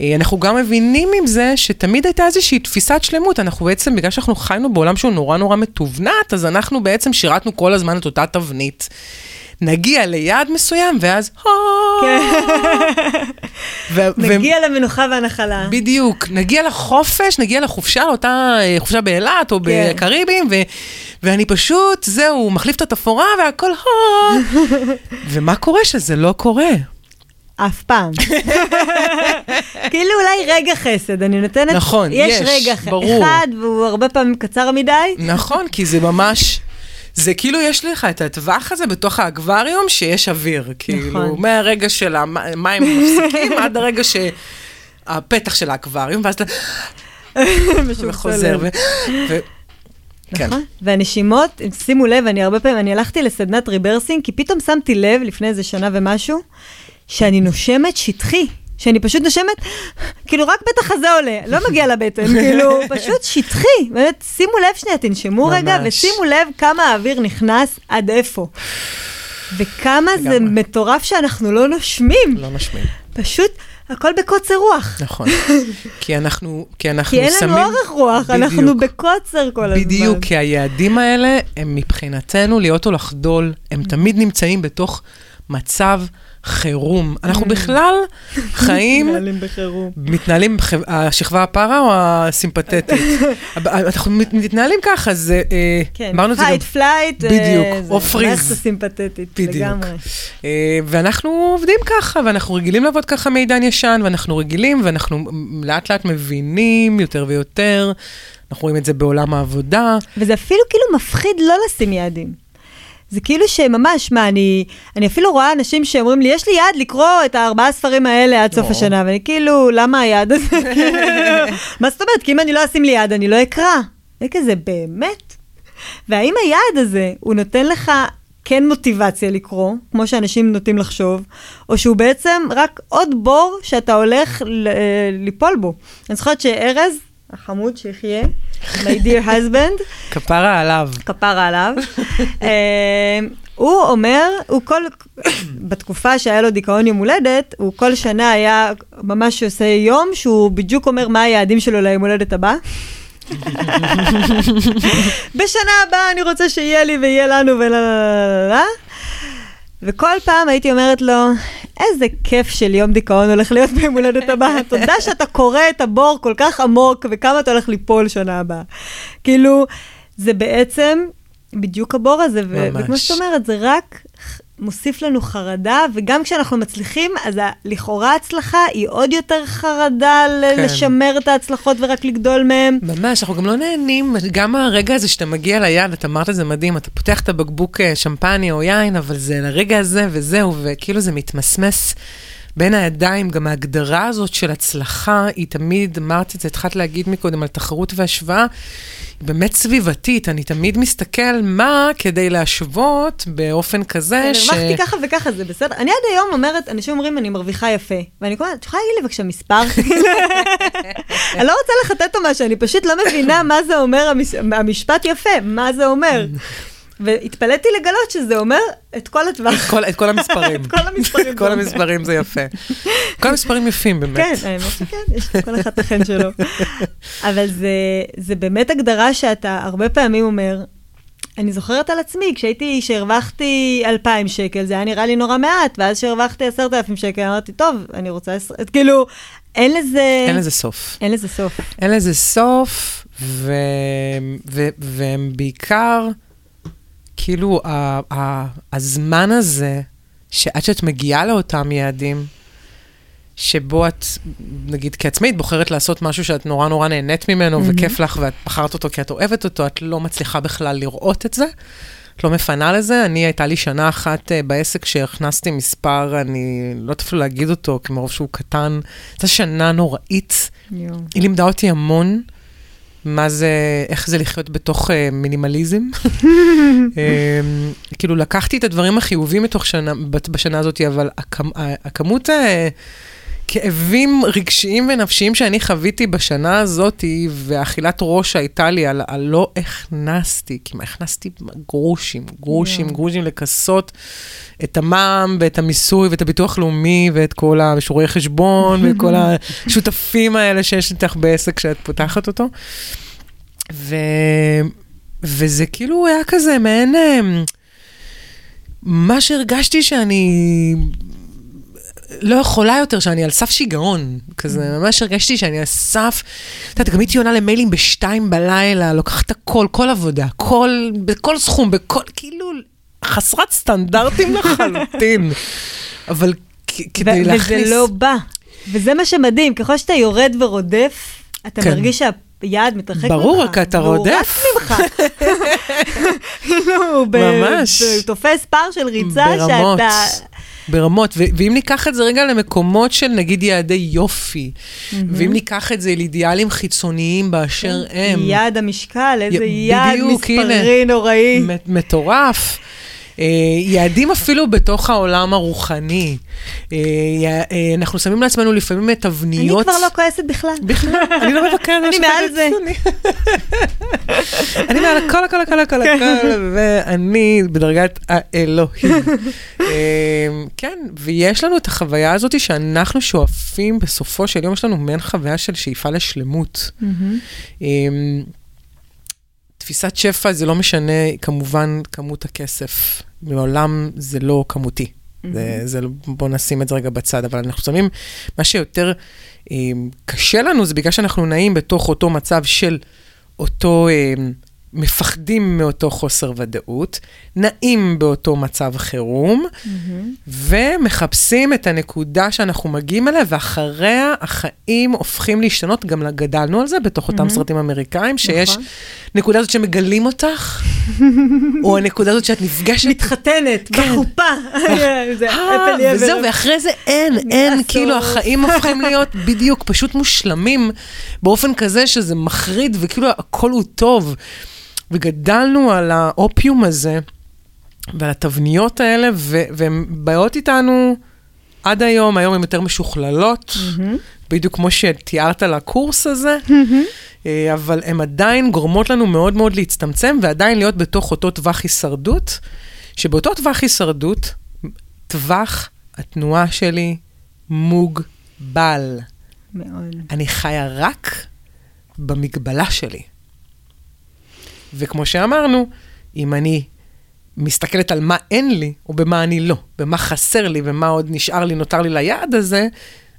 אה, אנחנו גם מבינים עם זה שתמיד הייתה איזושהי תפיסת שלמות. אנחנו בעצם, בגלל שאנחנו חיינו בעולם שהוא נורא נורא מתובנת, אז אנחנו בעצם שירתנו כל הזמן את אותה תבנית. נגיע ליעד מסוים, ואז... ו- נגיע למנוחה והנחלה. בדיוק, נגיע לחופש, נגיע לחופשה, לאותה אה, חופשה באילת או כן. בקריבים, ואני פשוט, זהו, מחליף את התפאורה והכל. ומה קורה שזה לא קורה? אף פעם. כאילו אולי רגע חסד, אני נותנת... נכון, יש. יש, רגע ברור. אחד, והוא הרבה פעמים קצר מדי. נכון, כי זה ממש... זה כאילו יש לך את הטווח הזה בתוך האקווריום שיש אוויר, כאילו, נכון. מהרגע של המים מפסיקים עד הרגע שהפתח של האקווריום, ואז אתה משהו חוזר. ו- ו- כן. נכון. והנשימות, שימו לב, אני הרבה פעמים, אני הלכתי לסדנת ריברסינג, כי פתאום שמתי לב, לפני איזה שנה ומשהו, שאני נושמת שטחי. שאני פשוט נושמת, כאילו רק בית החזה עולה, לא מגיע לבטן, כאילו, פשוט שטחי. באמת, שימו לב שנייה, תנשמו רגע, ממש. ושימו לב כמה האוויר נכנס עד איפה. וכמה זה לגמרי. מטורף שאנחנו לא נושמים. לא נשמים. פשוט הכל בקוצר רוח. נכון. כי אנחנו, כי אנחנו כי אין שמים... לנו אורך רוח, אנחנו בדיוק. בקוצר כל הזמן. בדיוק, כי היעדים האלה הם מבחינתנו להיות או לחדול, הם תמיד נמצאים בתוך מצב חירום. אנחנו בכלל חיים, מנהלים בחירום. מתנהלים, השכבה הפרה או הסימפתטית? אנחנו מת- מתנהלים ככה, אז אה, כן, זה. fight flight. בדיוק, או. מערכת הסימפתטית, בדיוק. לגמרי. אה, ואנחנו עובדים ככה, ואנחנו רגילים לעבוד ככה מעידן ישן, ואנחנו רגילים, ואנחנו לאט לאט מבינים יותר ויותר. אנחנו רואים את זה בעולם העבודה. וזה אפילו כאילו מפחיד לא לשים יעדים. זה כאילו שממש, מה, אני, אני אפילו רואה אנשים שאומרים לי, יש לי יעד לקרוא את הארבעה ספרים האלה עד סוף או. השנה, ואני כאילו, למה היעד הזה? כאילו, מה זאת אומרת? כי אם אני לא אשים לי יעד, אני לא אקרא. זה כזה, באמת? והאם היעד הזה, הוא נותן לך כן מוטיבציה לקרוא, כמו שאנשים נוטים לחשוב, או שהוא בעצם רק עוד בור שאתה הולך ל- ליפול בו. אני זוכרת שארז, החמוד שיחיה, my dear husband, כפרה עליו. כפרה עליו. אה, הוא אומר, הוא כל, בתקופה שהיה לו דיכאון יום הולדת, הוא כל שנה היה ממש עושה יום שהוא בדיוק אומר מה היעדים שלו ליום הולדת הבא. בשנה הבאה אני רוצה שיהיה לי ויהיה לנו ולה לה לה לה לה. וכל פעם הייתי אומרת לו, איזה כיף של יום דיכאון הולך להיות ביום הולדת הבא. תודה שאתה קורא את הבור כל כך עמוק, וכמה אתה הולך ליפול שנה הבאה. כאילו, זה בעצם בדיוק הבור הזה, ו- ממש. וכמו שאת אומרת, זה רק מוסיף לנו חרדה, וגם כשאנחנו מצליחים, אז לכאורה הצלחה היא עוד יותר חרדה ל- כן. לשמר את ההצלחות ורק לגדול מהן. ממש, אנחנו גם לא נהנים, גם הרגע הזה שאתה מגיע ליד, את אמרת את זה מדהים, אתה פותח את הבקבוק אה, שמפניה או יין, אבל זה לרגע הזה וזהו, וכאילו זה מתמסמס בין הידיים, גם ההגדרה הזאת של הצלחה, היא תמיד, אמרת את זה, התחלת להגיד מקודם על תחרות והשוואה, היא באמת סביבתית. אני תמיד מסתכל מה כדי להשוות באופן כזה ש... הרווחתי ככה וככה, זה בסדר. אני עד היום אומרת, אנשים אומרים, אני מרוויחה יפה. ואני קוראת, את יכולה להגיד לי בבקשה מספר? אני לא רוצה לחטט או משהו, אני פשוט לא מבינה מה זה אומר המשפט יפה, מה זה אומר. והתפלאתי לגלות שזה אומר את כל הטווח. את כל, את כל המספרים. את כל המספרים. את כל המספרים זה יפה. כל המספרים יפים באמת. כן, האמת שכן, יש לכל אחד את החן שלו. אבל זה, זה באמת הגדרה שאתה הרבה פעמים אומר, אני זוכרת על עצמי, כשהייתי, כשהרווחתי 2,000 שקל, זה היה נראה לי נורא מעט, ואז כשהרווחתי 10,000 שקל, אמרתי, טוב, אני רוצה, כאילו, אין לזה... אין לזה סוף. אין לזה סוף. אין לזה סוף, ו... ו... והם בעיקר... כאילו, ה- ה- הזמן הזה, שעד שאת מגיעה לאותם יעדים, שבו את, נגיד כעצמאית, בוחרת לעשות משהו שאת נורא נורא נהנית ממנו, mm-hmm. וכיף לך, ואת בחרת אותו כי את אוהבת אותו, את לא מצליחה בכלל לראות את זה. את לא מפנה לזה. אני, הייתה לי שנה אחת uh, בעסק שהכנסתי מספר, אני לא יודעת אפילו להגיד אותו, כי מרוב שהוא קטן. זו שנה נוראית. Yo. היא לימדה אותי המון. מה זה, איך זה לחיות בתוך uh, מינימליזם. um, כאילו, לקחתי את הדברים החיובים מתוך שנה, בשנה הזאת, אבל הכמ, הכמות הכאבים רגשיים ונפשיים שאני חוויתי בשנה הזאת, ואכילת ראש שהייתה לי על, על לא הכנסתי, כי מה הכנסתי גרושים, גרושים, yeah. גרושים לכסות את המע"מ ואת המיסוי ואת הביטוח לאומי ואת כל השיעורי חשבון ואת כל השותפים האלה שיש איתך בעסק כשאת פותחת אותו. ו... וזה כאילו היה כזה מעין... אמ, מה שהרגשתי שאני לא יכולה יותר, שאני על סף שיגעון. כזה, ממש הרגשתי שאני על סף... את יודעת, גם הייתי עונה למיילים בשתיים בלילה, לוקחת הכל, כל עבודה, כל, בכל סכום, בכל, כאילו, חסרת סטנדרטים לחלוטין. אבל כדי להכניס... וזה לא בא. וזה מה שמדהים, ככל שאתה יורד ורודף, אתה כן. מרגיש שהיעד מתרחק ממך. ברור, רק אתה רודף. והוא רץ ממך. כאילו, ממש. הוא תופס פער של ריצה ברמות. שאתה... ברמות, ו- ואם ניקח את זה רגע למקומות של נגיד יעדי יופי, mm-hmm. ואם ניקח את זה לאידיאלים חיצוניים באשר כן. הם. יעד המשקל, איזה י- יעד בדיוק, מספרי הנה, נוראי. מטורף. אה, יעדים אפילו בתוך העולם הרוחני. אה, אה, אנחנו שמים לעצמנו לפעמים תבניות... אני כבר לא כועסת בכלל. בכלל, אני לא מבקרת. אני מעל זה. אני מעל הכל, הכל, הכל, הכל, הכל, ואני בדרגת האלוהים. כן, ויש לנו את החוויה הזאת שאנחנו שואפים, בסופו של יום יש לנו מעין חוויה של שאיפה לשלמות. תפיסת שפע זה לא משנה כמובן כמות הכסף. מעולם זה לא כמותי. Mm-hmm. זה, זה, בואו נשים את זה רגע בצד, אבל אנחנו שמים, מה שיותר אה, קשה לנו זה בגלל שאנחנו נעים בתוך אותו מצב של אותו אה, מפחדים מאותו חוסר ודאות, נעים באותו מצב חירום, mm-hmm. ומחפשים את הנקודה שאנחנו מגיעים אליה, ואחריה החיים הופכים להשתנות, גם גדלנו על זה בתוך אותם mm-hmm. סרטים אמריקאים, שיש נכון. נקודה הזאת שמגלים אותך, או הנקודה הזאת שאת נפגשת. מתחתנת, כן. בחופה. אה, וזהו, ואחרי זה אין, אין, כאילו החיים הופכים להיות בדיוק פשוט מושלמים, באופן כזה שזה מחריד, וכאילו הכל הוא טוב. וגדלנו על האופיום הזה ועל התבניות האלה, והן באות איתנו עד היום, היום הן יותר משוכללות, mm-hmm. בדיוק כמו שתיארת על הקורס הזה, mm-hmm. אבל הן עדיין גורמות לנו מאוד מאוד להצטמצם, ועדיין להיות בתוך אותו טווח הישרדות, שבאותו טווח הישרדות, טווח התנועה שלי מוגבל. מאוד. אני חיה רק במגבלה שלי. וכמו שאמרנו, אם אני מסתכלת על מה אין לי, או במה אני לא, במה חסר לי, ומה עוד נשאר לי, נותר לי ליעד הזה,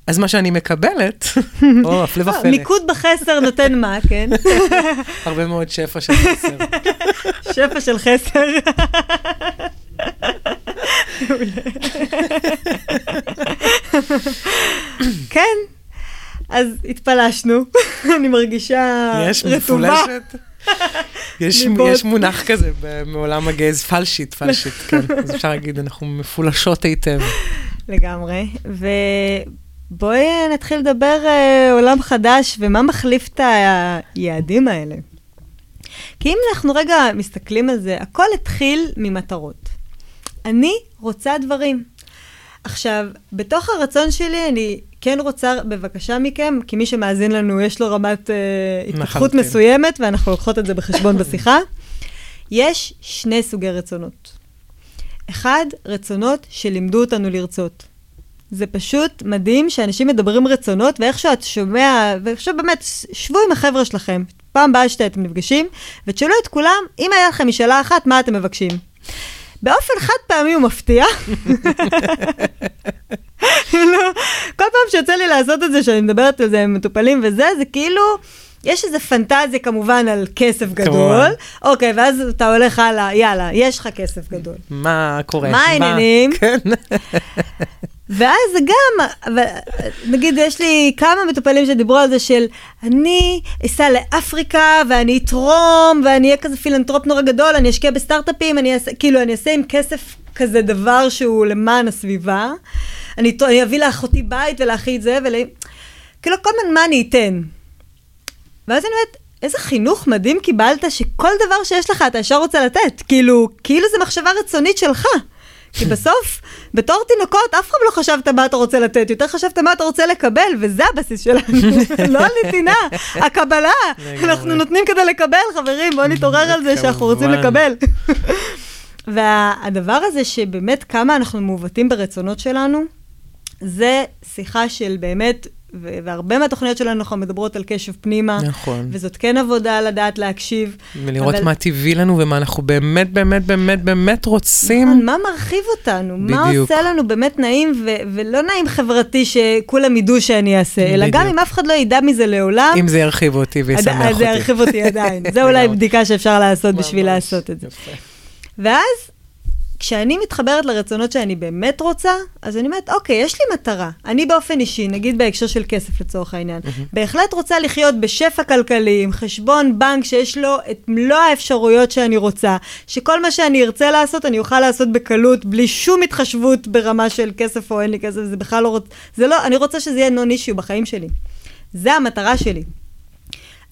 אז מה שאני מקבלת, או, הפלא ופלא. מיקוד בחסר נותן מה, כן? הרבה מאוד שפע של חסר. שפע של חסר. כן, אז התפלשנו, אני מרגישה רטובה. יש, מפולשת. יש, יש מונח כזה מעולם הגז, פלשיט, פלשיט, כן. אז אפשר להגיד, אנחנו מפולשות היטב. לגמרי. ובואי נתחיל לדבר אה, עולם חדש, ומה מחליף את היעדים האלה. כי אם אנחנו רגע מסתכלים על זה, הכל התחיל ממטרות. אני רוצה דברים. עכשיו, בתוך הרצון שלי, אני כן רוצה, בבקשה מכם, כי מי שמאזין לנו, יש לו רמת אה, התפתחות מסוימת, ואנחנו לוקחות את זה בחשבון בשיחה. יש שני סוגי רצונות. אחד, רצונות שלימדו אותנו לרצות. זה פשוט מדהים שאנשים מדברים רצונות, ואיכשהו את שומע, ועכשיו באמת, שבו עם החבר'ה שלכם, פעם באה שאתם נפגשים, ותשאלו את כולם, אם היה לכם משאלה אחת, מה אתם מבקשים? באופן חד פעמי ומפתיע. כאילו, כל פעם שיוצא לי לעשות את זה, שאני מדברת על זה עם מטופלים וזה, זה כאילו... יש איזו פנטזיה כמובן על כסף גדול, אוקיי, ואז אתה הולך הלאה, יאללה, יש לך כסף גדול. מה קורה? מה העניינים? כן. ואז גם, נגיד, יש לי כמה מטופלים שדיברו על זה של, אני אסע לאפריקה ואני אתרום ואני אהיה כזה פילנטרופ נורא גדול, אני אשקיע בסטארט-אפים, אני אעשה, כאילו, אני אעשה עם כסף כזה דבר שהוא למען הסביבה. אני, אני אביא לאחותי בית ולאחי את זה, ול... כאילו, כל הזמן מה אני אתן. ואז אני אומרת, איזה חינוך מדהים קיבלת, שכל דבר שיש לך אתה ישר רוצה לתת. כאילו, כאילו זה מחשבה רצונית שלך. כי בסוף, בתור תינוקות, אף אחד לא חשבת מה אתה רוצה לתת, יותר חשבת מה אתה רוצה לקבל, וזה הבסיס שלנו, לא הנתינה, הקבלה. אנחנו נותנים כדי לקבל, חברים, בואו נתעורר על זה שאנחנו רוצים לקבל. והדבר הזה שבאמת כמה אנחנו מעוותים ברצונות שלנו, זה שיחה של באמת והרבה מהתוכניות שלנו אנחנו מדברות על קשב פנימה. נכון. וזאת כן עבודה לדעת להקשיב. ולראות אבל... מה טבעי לנו ומה אנחנו באמת, באמת, באמת, באמת רוצים. נכון, מה מרחיב אותנו? בדיוק. מה עושה לנו באמת נעים, ו- ולא נעים חברתי שכולם ידעו שאני אעשה, אלא בדיוק. גם אם אף אחד לא ידע מזה לעולם. אם זה ירחיב אותי וישמח אותי. זה ירחיב אותי עדיין. זה אולי בדיקה שאפשר לעשות בשביל לעשות את זה. יפה. ואז כשאני מתחברת לרצונות שאני באמת רוצה, אז אני אומרת, אוקיי, יש לי מטרה. אני באופן אישי, נגיד בהקשר של כסף לצורך העניין, mm-hmm. בהחלט רוצה לחיות בשפע כלכלי, עם חשבון בנק שיש לו את מלוא האפשרויות שאני רוצה, שכל מה שאני ארצה לעשות, אני אוכל לעשות בקלות, בלי שום התחשבות ברמה של כסף או אין לי כסף, זה בכלל לא רוצה, זה לא, אני רוצה שזה יהיה נון אישיו בחיים שלי. זה המטרה שלי.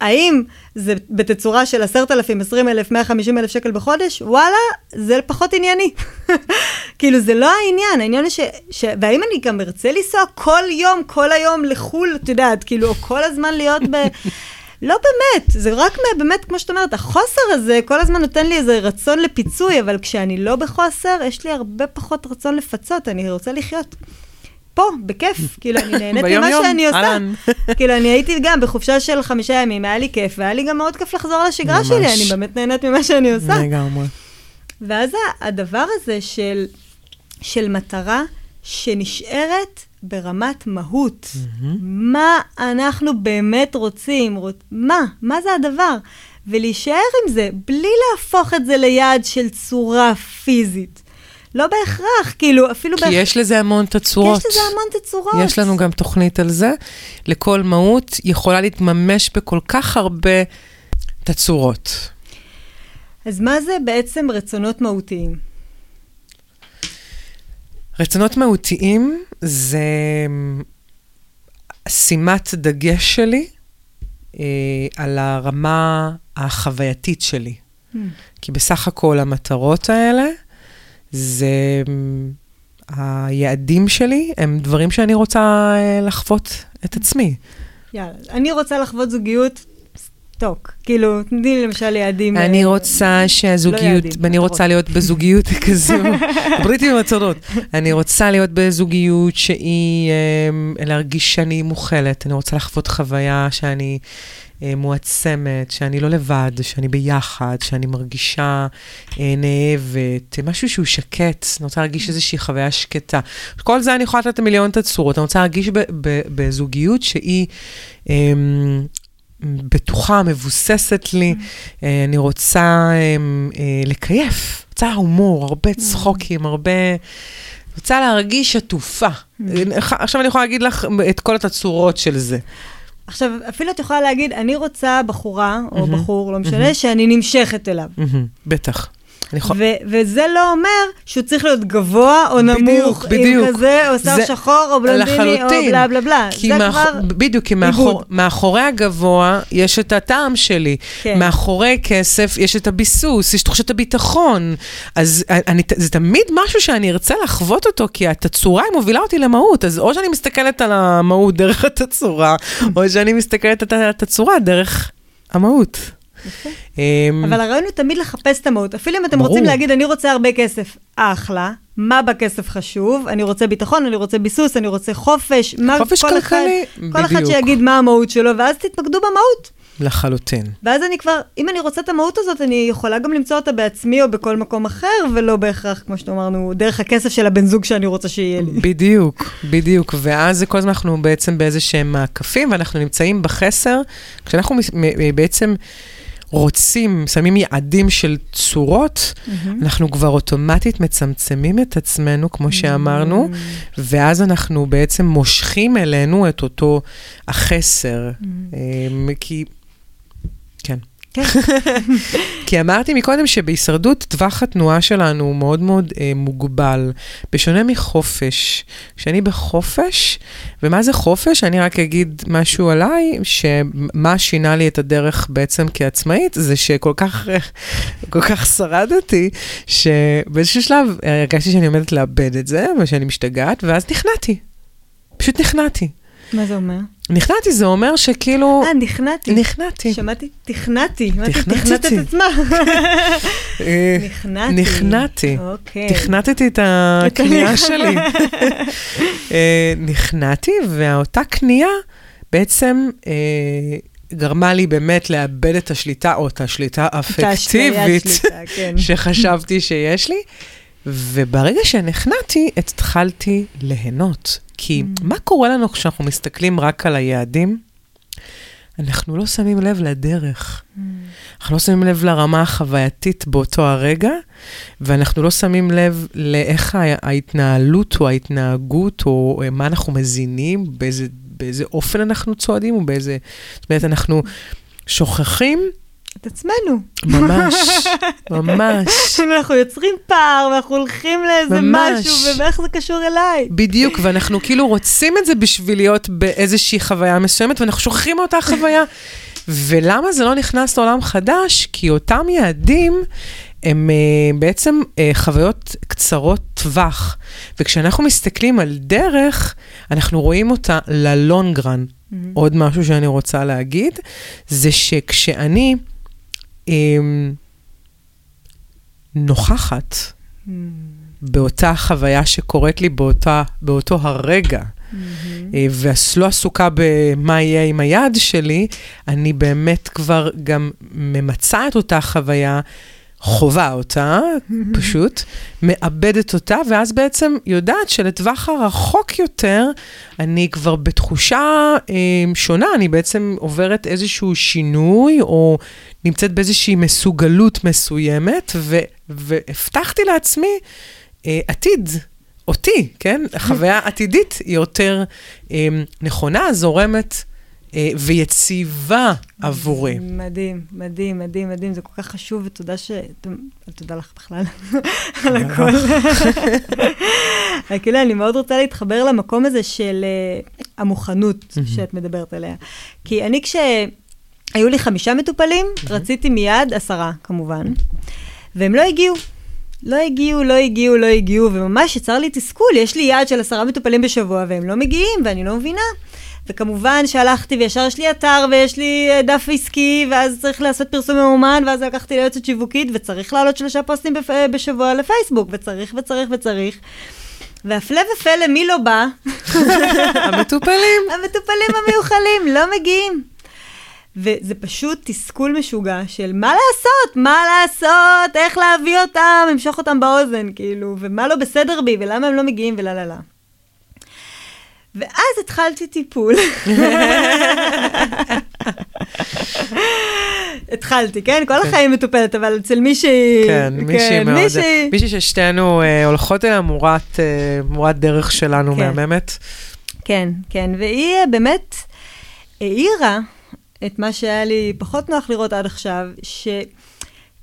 האם זה בתצורה של עשרת אלפים, עשרים אלף, מאה חמישים אלף שקל בחודש? וואלה, זה פחות ענייני. כאילו, זה לא העניין, העניין הוא ש... ש... והאם אני גם ארצה לנסוע כל יום, כל היום לחו"ל, את יודעת, כאילו, או כל הזמן להיות ב... לא באמת, זה רק באמת, כמו שאת אומרת, החוסר הזה כל הזמן נותן לי איזה רצון לפיצוי, אבל כשאני לא בחוסר, יש לי הרבה פחות רצון לפצות, אני רוצה לחיות. פה, בכיף, כאילו, אני נהנית ממה שאני עושה. כאילו, אני הייתי גם בחופשה של חמישה ימים, היה לי כיף, והיה לי גם מאוד כיף לחזור לשגרה שלי, אני באמת נהנית ממה שאני עושה. לגמרי. ואז הדבר הזה של, של מטרה שנשארת ברמת מהות, מה אנחנו באמת רוצים, רוצ... מה, מה זה הדבר? ולהישאר עם זה, בלי להפוך את זה ליעד של צורה פיזית. לא בהכרח, כאילו, אפילו... כי בהכ... יש לזה המון תצורות. כי יש לזה המון תצורות. יש לנו גם תוכנית על זה. לכל מהות יכולה להתממש בכל כך הרבה תצורות. אז מה זה בעצם רצונות מהותיים? רצונות מהותיים זה שימת דגש שלי אה, על הרמה החווייתית שלי. Mm. כי בסך הכל המטרות האלה זה... היעדים שלי הם דברים שאני רוצה אה, לחוות את עצמי. יאללה, אני רוצה לחוות זוגיות טוק. כאילו, תני לי למשל יעדים. אני אה, רוצה שהזוגיות, לא יעדים, אני רוצה להיות בזוגיות כזו, בריטים הצורות. אני רוצה להיות בזוגיות שהיא, אה, להרגיש שאני מוכלת, אני רוצה לחוות חוויה שאני אה, מועצמת, שאני לא לבד, שאני ביחד, שאני מרגישה אה, נאהבת, משהו שהוא שקט, אני רוצה להרגיש איזושהי חוויה שקטה. כל זה אני יכולה לתת מיליון תצורות, אני רוצה להרגיש בזוגיות שהיא... אה, בטוחה, מבוססת לי, mm. אני רוצה לקייף, רוצה הומור, הרבה mm. צחוקים, הרבה... רוצה להרגיש עטופה. Mm. עכשיו אני יכולה להגיד לך את כל התצורות של זה. עכשיו, אפילו את יכולה להגיד, אני רוצה בחורה, או mm-hmm. בחור, לא משנה, mm-hmm. שאני נמשכת אליו. Mm-hmm. בטח. אני יכול- ו- וזה לא אומר שהוא צריך להיות גבוה או נמוך, בדיוק. עם כזה, או זה- שחור, או בלונדיני, או. בלה בלה בלה. זה מאח... כבר... בדיוק, כי מאחור... עיבוד. מאחורי הגבוה יש את הטעם שלי. כן. מאחורי כסף יש את הביסוס, יש תחושת הביטחון. אז אני, זה תמיד משהו שאני ארצה לחוות אותו, כי התצורה היא מובילה אותי למהות. אז או שאני מסתכלת על המהות דרך התצורה, או שאני מסתכלת על התצורה דרך המהות. אמ, אבל הרעיון הוא תמיד לחפש את המהות. אפילו אם אתם ברור. רוצים להגיד, אני רוצה הרבה כסף, אחלה. מה בכסף חשוב? אני רוצה ביטחון, אני רוצה ביסוס, אני רוצה חופש. מה חופש כל כלכלי, אחד, כל אחד בדיוק. שיגיד מה המהות שלו, ואז תתמקדו במהות. לחלוטין. ואז אני כבר, אם אני רוצה את המהות הזאת, אני יכולה גם למצוא אותה בעצמי או בכל מקום אחר, ולא בהכרח, כמו שאמרנו, דרך הכסף של הבן זוג שאני רוצה שיהיה לי. בדיוק, בדיוק. ואז כל הזמן אנחנו בעצם באיזה שהם מעקפים, ואנחנו נמצאים בחסר. כשאנחנו בעצם רוצים, שמים יעדים של צורות, אנחנו כבר אוטומטית מצמצמים את עצמנו, כמו שאמרנו, ואז אנחנו בעצם מושכים אלינו את אותו החסר. אמ, כי... כן. כן. כי אמרתי מקודם שבהישרדות טווח התנועה שלנו הוא מאוד מאוד אה, מוגבל, בשונה מחופש. כשאני בחופש, ומה זה חופש? אני רק אגיד משהו עליי, שמה שינה לי את הדרך בעצם כעצמאית, זה שכל כך, כל כך שרדתי, שבאיזשהו שלב אה, הרגשתי שאני עומדת לאבד את זה, ושאני משתגעת, ואז נכנעתי. פשוט נכנעתי. מה זה אומר? נכנעתי זה אומר שכאילו... אה, נכנעתי. נכנעתי. שמעתי, תכנעתי. תכנת את עצמה. אה, נכנעתי. נכנעתי. אוקיי. תכנתתי את הקנייה שלי. אה, נכנעתי, ואותה קנייה בעצם אה, גרמה לי באמת לאבד את השליטה, או את השליטה האפקטיבית כן. שחשבתי שיש לי. וברגע שנכנעתי, התחלתי ליהנות. כי Mm. מה קורה לנו כשאנחנו מסתכלים רק על היעדים? אנחנו לא שמים לב לדרך. Mm. אנחנו לא שמים לב לרמה החווייתית באותו הרגע, ואנחנו לא שמים לב לאיך ההתנהלות או ההתנהגות, או מה אנחנו מזינים, באיזה, באיזה אופן אנחנו צועדים, ובאיזה... זאת אומרת, אנחנו שוכחים את עצמנו. ממש, ממש. אנחנו יוצרים פער, ואנחנו הולכים לאיזה ממש. משהו, ואיך זה קשור אליי. בדיוק, ואנחנו כאילו רוצים את זה בשביל להיות באיזושהי חוויה מסוימת, ואנחנו שוכחים מאותה חוויה. ולמה זה לא נכנס לעולם חדש? כי אותם יעדים הם uh, בעצם uh, חוויות קצרות טווח. וכשאנחנו מסתכלים על דרך, אנחנו רואים אותה ללונגרן. Mm-hmm. עוד משהו שאני רוצה להגיד, זה שכשאני נוכחת Mm-hmm. באותה חוויה שקורית לי באותה, באותו הרגע, אה, ולא עסוקה במה יהיה עם היד שלי, אני באמת כבר גם ממצה את אותה חוויה, חווה אותה, פשוט, מאבדת אותה, ואז בעצם יודעת שלטווח הרחוק יותר, אני כבר בתחושה אה, שונה, אני בעצם עוברת איזשהו שינוי, או נמצאת באיזושהי מסוגלות מסוימת, ו, והבטחתי לעצמי אה, עתיד. אותי, כן? החוויה העתידית היא יותר אה, נכונה, זורמת ויציבה עבורי. מדהים, מדהים, מדהים, מדהים, זה כל כך חשוב, ותודה ש... תודה לך בכלל על הכל. כאילו, אני מאוד רוצה להתחבר למקום הזה של אה, המוכנות שאת מדברת עליה. כי אני, כשהיו לי חמישה מטופלים, רציתי מיד עשרה, כמובן, והם לא הגיעו. לא הגיעו, לא הגיעו, לא הגיעו, וממש יצר לי תסכול. יש לי יעד של עשרה מטופלים בשבוע, והם לא מגיעים, ואני לא מבינה. וכמובן שהלכתי וישר יש לי אתר ויש לי אה, דף עסקי, ואז צריך לעשות פרסום ממומן, ואז לקחתי ליועצת שיווקית, וצריך לעלות שלושה פוסטים בפ... אה, בשבוע לפייסבוק, וצריך וצריך וצריך. והפלא ופלא, מי לא בא? המטופלים. המטופלים המיוחלים לא מגיעים. וזה פשוט תסכול משוגע של מה לעשות, מה לעשות, איך להביא אותם, למשוך אותם באוזן, כאילו, ומה לא בסדר בי, ולמה הם לא מגיעים, ולה לה לה. ואז התחלתי טיפול. התחלתי, כן? כל החיים מטופלת, אבל אצל מישהי... כן, מישהי מאוד, מישהי... מישהי ששתינו אה, הולכות אליה מורת, אה, מורת דרך שלנו כן. מהממת. כן, כן, והיא אה, באמת האירה את מה שהיה לי פחות נוח לראות עד עכשיו,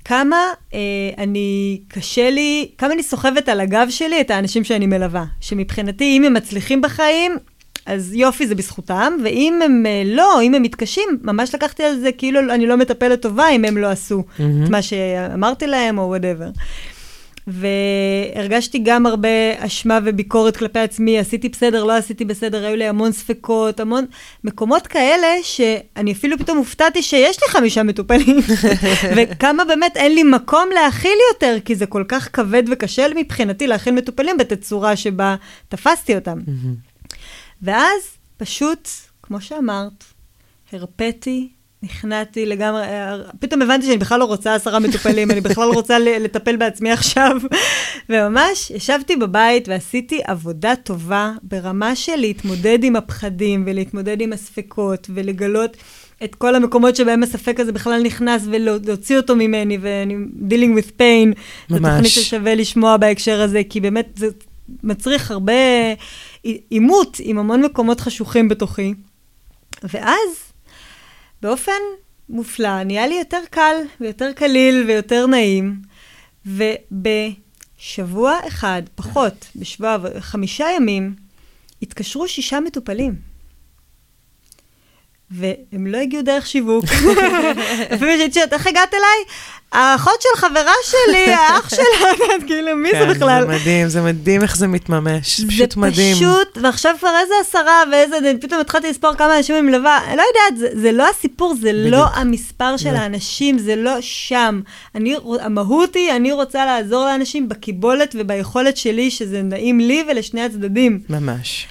כמה אה, אני, קשה לי, כמה אני סוחבת על הגב שלי את האנשים שאני מלווה. שמבחינתי, אם הם מצליחים בחיים, אז יופי, זה בזכותם, ואם הם אה, לא, אם הם מתקשים, ממש לקחתי על זה כאילו אני לא מטפלת טובה אם הם לא עשו mm-hmm. את מה שאמרתי להם או וואטאבר. והרגשתי גם הרבה אשמה וביקורת כלפי עצמי, עשיתי בסדר, לא עשיתי בסדר, היו לי המון ספקות, המון מקומות כאלה שאני אפילו פתאום הופתעתי שיש לי חמישה מטופלים, וכמה באמת אין לי מקום להכיל יותר, כי זה כל כך כבד וקשה מבחינתי להכיל מטופלים בתצורה שבה תפסתי אותם. ואז פשוט, כמו שאמרת, הרפאתי נכנעתי לגמרי, פתאום הבנתי שאני בכלל לא רוצה עשרה מטופלים, אני בכלל רוצה לטפל בעצמי עכשיו. וממש ישבתי בבית ועשיתי עבודה טובה ברמה של להתמודד עם הפחדים ולהתמודד עם הספקות ולגלות את כל המקומות שבהם הספק הזה בכלל נכנס ולהוציא אותו ממני, ואני dealing with pain. ממש. זו תוכנית ששווה לשמוע בהקשר הזה, כי באמת זה מצריך הרבה עימות עם המון מקומות חשוכים בתוכי. ואז באופן מופלא, נהיה לי יותר קל ויותר קליל ויותר נעים, ובשבוע אחד, פחות, בשבוע, חמישה ימים, התקשרו שישה מטופלים. והם לא הגיעו דרך שיווק. אפילו שהייתי שואלת, איך הגעת אליי? האחות של חברה שלי, האח שלה, כאילו, מי זה כן, בכלל? זה מדהים, זה מדהים איך זה מתממש, פשוט מדהים. זה פשוט, ועכשיו כבר איזה עשרה ואיזה, פתאום התחלתי לספור כמה אנשים אני מלווה, לא יודעת, זה לא הסיפור, זה לא המספר של האנשים, זה לא שם. המהות היא, אני רוצה לעזור לאנשים בקיבולת וביכולת שלי, שזה נעים לי ולשני הצדדים. ממש.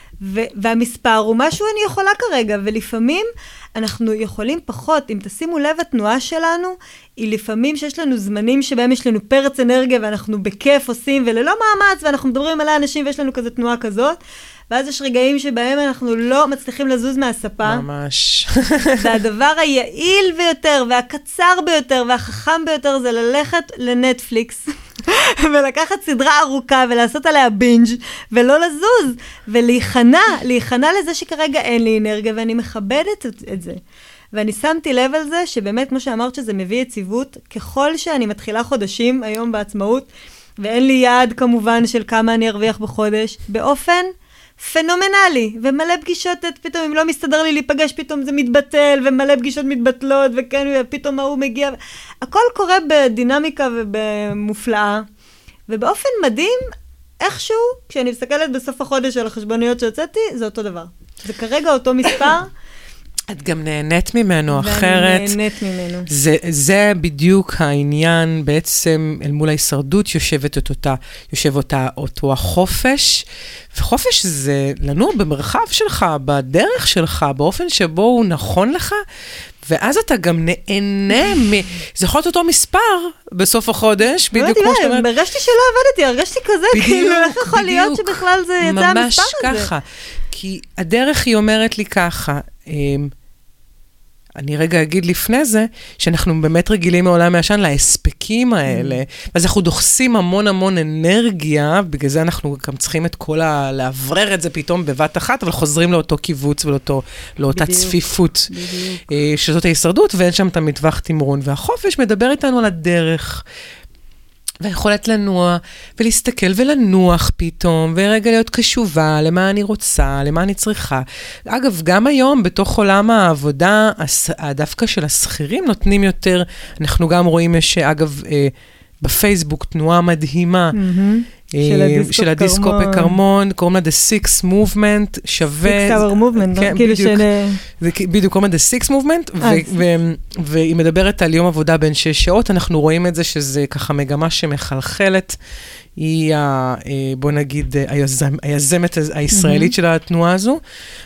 והמספר הוא מה שאני יכולה כרגע, ולפעמים אנחנו יכולים פחות, אם תשימו לב, התנועה שלנו היא לפעמים שיש לנו זמנים שבהם יש לנו פרץ אנרגיה ואנחנו בכיף עושים וללא מאמץ, ואנחנו מדברים מלא אנשים ויש לנו כזה תנועה כזאת, ואז יש רגעים שבהם אנחנו לא מצליחים לזוז מהספה. ממש. והדבר היעיל ביותר, והקצר ביותר, והחכם ביותר זה ללכת לנטפליקס. ולקחת סדרה ארוכה ולעשות עליה בינג' ולא לזוז, ולהיכנע, להיכנע לזה שכרגע אין לי אנרגיה, ואני מכבדת את, את זה. ואני שמתי לב על זה, שבאמת, כמו שאמרת, שזה מביא יציבות, ככל שאני מתחילה חודשים היום בעצמאות, ואין לי יעד כמובן של כמה אני ארוויח בחודש, באופן פנומנלי, ומלא פגישות, פתאום אם לא מסתדר לי להיפגש, פתאום זה מתבטל, ומלא פגישות מתבטלות, וכן, ופתאום ההוא מגיע. הכל קורה בדינמיקה ובמופלאה, ובאופן מדהים, איכשהו, כשאני מסתכלת בסוף החודש על החשבוניות שהוצאתי, זה אותו דבר. זה כרגע אותו מספר. את גם נהנית ממנו ואני אחרת. ואני נהנית ממנו. זה, זה בדיוק העניין, בעצם אל מול ההישרדות יושבת את אותה, יושב אותה, אותו החופש, וחופש זה לנוע במרחב שלך, בדרך שלך, באופן שבו הוא נכון לך, ואז אתה גם נהנה מ... זה יכול להיות אותו מספר בסוף החודש, בדיוק כמו שאתה אומרת. הרגשתי שלא עבדתי, הרגשתי כזה, בדיוק, כאילו, איך יכול להיות שבכלל זה יצא המספר הזה? ממש ככה. כי הדרך היא אומרת לי ככה, אמ, אני רגע אגיד לפני זה, שאנחנו באמת רגילים מעולם הישן להספקים האלה, mm. אז אנחנו דוחסים המון המון אנרגיה, בגלל זה אנחנו גם צריכים את כל ה... לאוורר את זה פתאום בבת אחת, אבל חוזרים לאותו קיבוץ ולאותה צפיפות, בדיוק. אה, שזאת ההישרדות, ואין שם את המטווח תמרון. והחופש מדבר איתנו על הדרך. והיכולת לנוע ולהסתכל ולנוח פתאום, ורגע להיות קשובה למה אני רוצה, למה אני צריכה. אגב, גם היום, בתוך עולם העבודה, דווקא של השכירים נותנים יותר, אנחנו גם רואים, יש אגב, אה, בפייסבוק תנועה מדהימה. Mm-hmm. של הדיסקו בכרמון, קוראים לה The Six Movement, שווה... Six Hour Movement, כן, כאילו של... זה בדיוק, קוראים לה The Six Movement, והיא מדברת על יום עבודה בן שש שעות, אנחנו רואים את זה שזה ככה מגמה שמחלחלת. היא, ה, בוא נגיד, היזמ, היזמת הישראלית אמ-הממ. של התנועה הזו.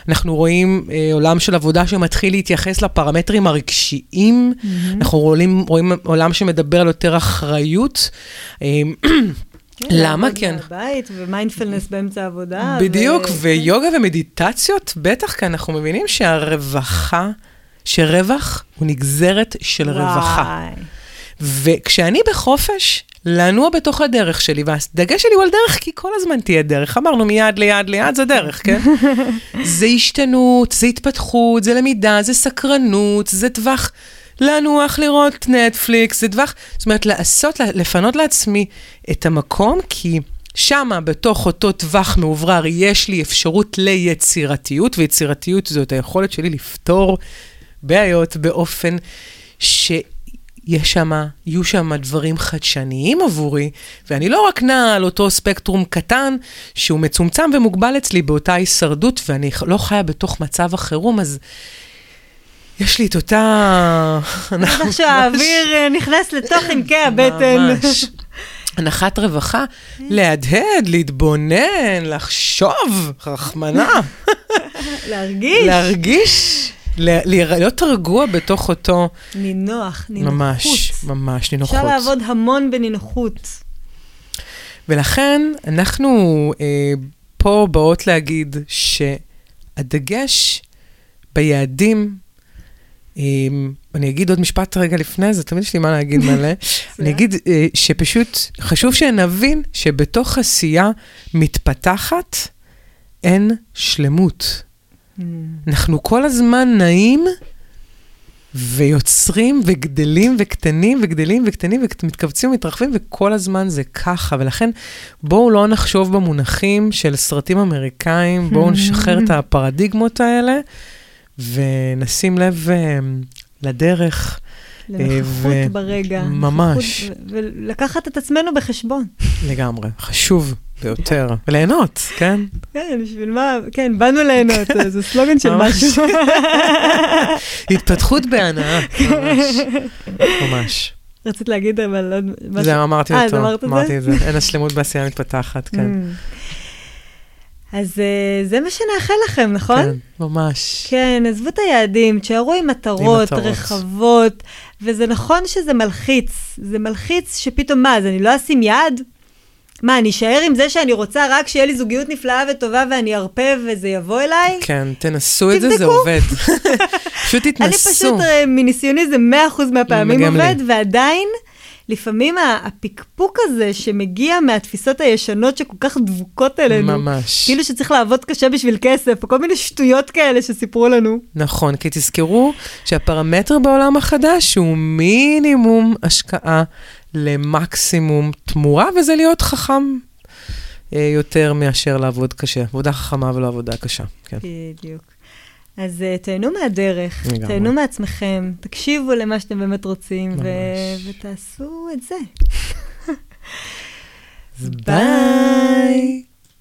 אנחנו רואים עולם של עבודה שמתחיל להתייחס לפרמטרים הרגשיים. אמ-הממ. אנחנו רואים, רואים עולם שמדבר על יותר אחריות. כן, למה? כי... מהבית, ומיינדפלנס באמצע העבודה. בדיוק, ו... ויוגה ומדיטציות, בטח, כי אנחנו מבינים שהרווחה, שרווח הוא נגזרת של וואי. רווחה. וכשאני בחופש, לנוע בתוך הדרך שלי, והדגש שלי הוא על דרך, כי כל הזמן תהיה דרך. אמרנו מיד ליד ליד זה דרך, כן? זה השתנות, זה התפתחות, זה למידה, זה סקרנות, זה טווח לנוח לראות נטפליקס, זה טווח, זאת אומרת, לעשות, לפנות לעצמי את המקום, כי שמה, בתוך אותו טווח מאוברר, יש לי אפשרות ליצירתיות, ויצירתיות זאת היכולת שלי לפתור בעיות באופן ש... יש שם, יהיו שם דברים חדשניים עבורי, ואני לא רק נעה על אותו ספקטרום קטן, שהוא מצומצם ומוגבל אצלי באותה הישרדות, ואני לא חיה בתוך מצב החירום, אז יש לי את אותה... איך שהאוויר אה, נכנס לתוך עמקי הבטן. ממש. הנחת רווחה, להדהד, להתבונן, לחשוב, רחמנה. להרגיש. להרגיש. להיות רגוע בתוך אותו... נינוח, נינוחות. ממש, ממש, נינוחות. אפשר לעבוד המון בנינוחות. ולכן אנחנו אה, פה באות להגיד שהדגש ביעדים, אני אגיד עוד משפט רגע לפני זה, תמיד יש לי מה להגיד מלא. אני אגיד אה, שפשוט חשוב שנבין שבתוך עשייה מתפתחת אין שלמות. אנחנו כל הזמן נעים ויוצרים וגדלים וקטנים וגדלים וקטנים ומתכווצים ומתרחבים, וכל הזמן זה ככה. ולכן בואו לא נחשוב במונחים של סרטים אמריקאים, בואו נשחרר את הפרדיגמות האלה ונשים לב uh, לדרך. לנוכחות ו... ברגע. ממש. ולקחת את עצמנו בחשבון. לגמרי, חשוב ביותר. וליהנות, כן? כן, בשביל מה, כן, באנו ליהנות, זה סלוגן של משהו. התפתחות בהנאה, ממש. ממש. רצית להגיד אבל עוד משהו. זהו, אמרתי אותו. אה, אמרת את זה? אמרתי את זה. אין השלמות בעשייה מתפתחת, כן. אז uh, זה מה שנאחל לכם, נכון? כן, ממש. כן, עזבו את היעדים, תשארו עם מטרות, עם מטרות רחבות, וזה נכון שזה מלחיץ. זה מלחיץ שפתאום, מה, אז אני לא אשים יעד? מה, אני אשאר עם זה שאני רוצה רק שיהיה לי זוגיות נפלאה וטובה ואני ארפה וזה יבוא אליי? כן, תנסו את זה, זה עובד. פשוט תתנסו. אני פשוט, אה, מניסיוני זה 100% מהפעמים עובד, ועדיין... לפעמים הפקפוק הזה שמגיע מהתפיסות הישנות שכל כך דבוקות אלינו, ממש. כאילו שצריך לעבוד קשה בשביל כסף, או כל מיני שטויות כאלה שסיפרו לנו. נכון, כי תזכרו שהפרמטר בעולם החדש הוא מינימום השקעה למקסימום תמורה, וזה להיות חכם אה, יותר מאשר לעבוד קשה. עבודה חכמה ולא עבודה קשה, כן. בדיוק. אז uh, תהנו מהדרך, לגמרי. תהנו מעצמכם, תקשיבו למה שאתם באמת רוצים, ו- ותעשו את זה. ביי.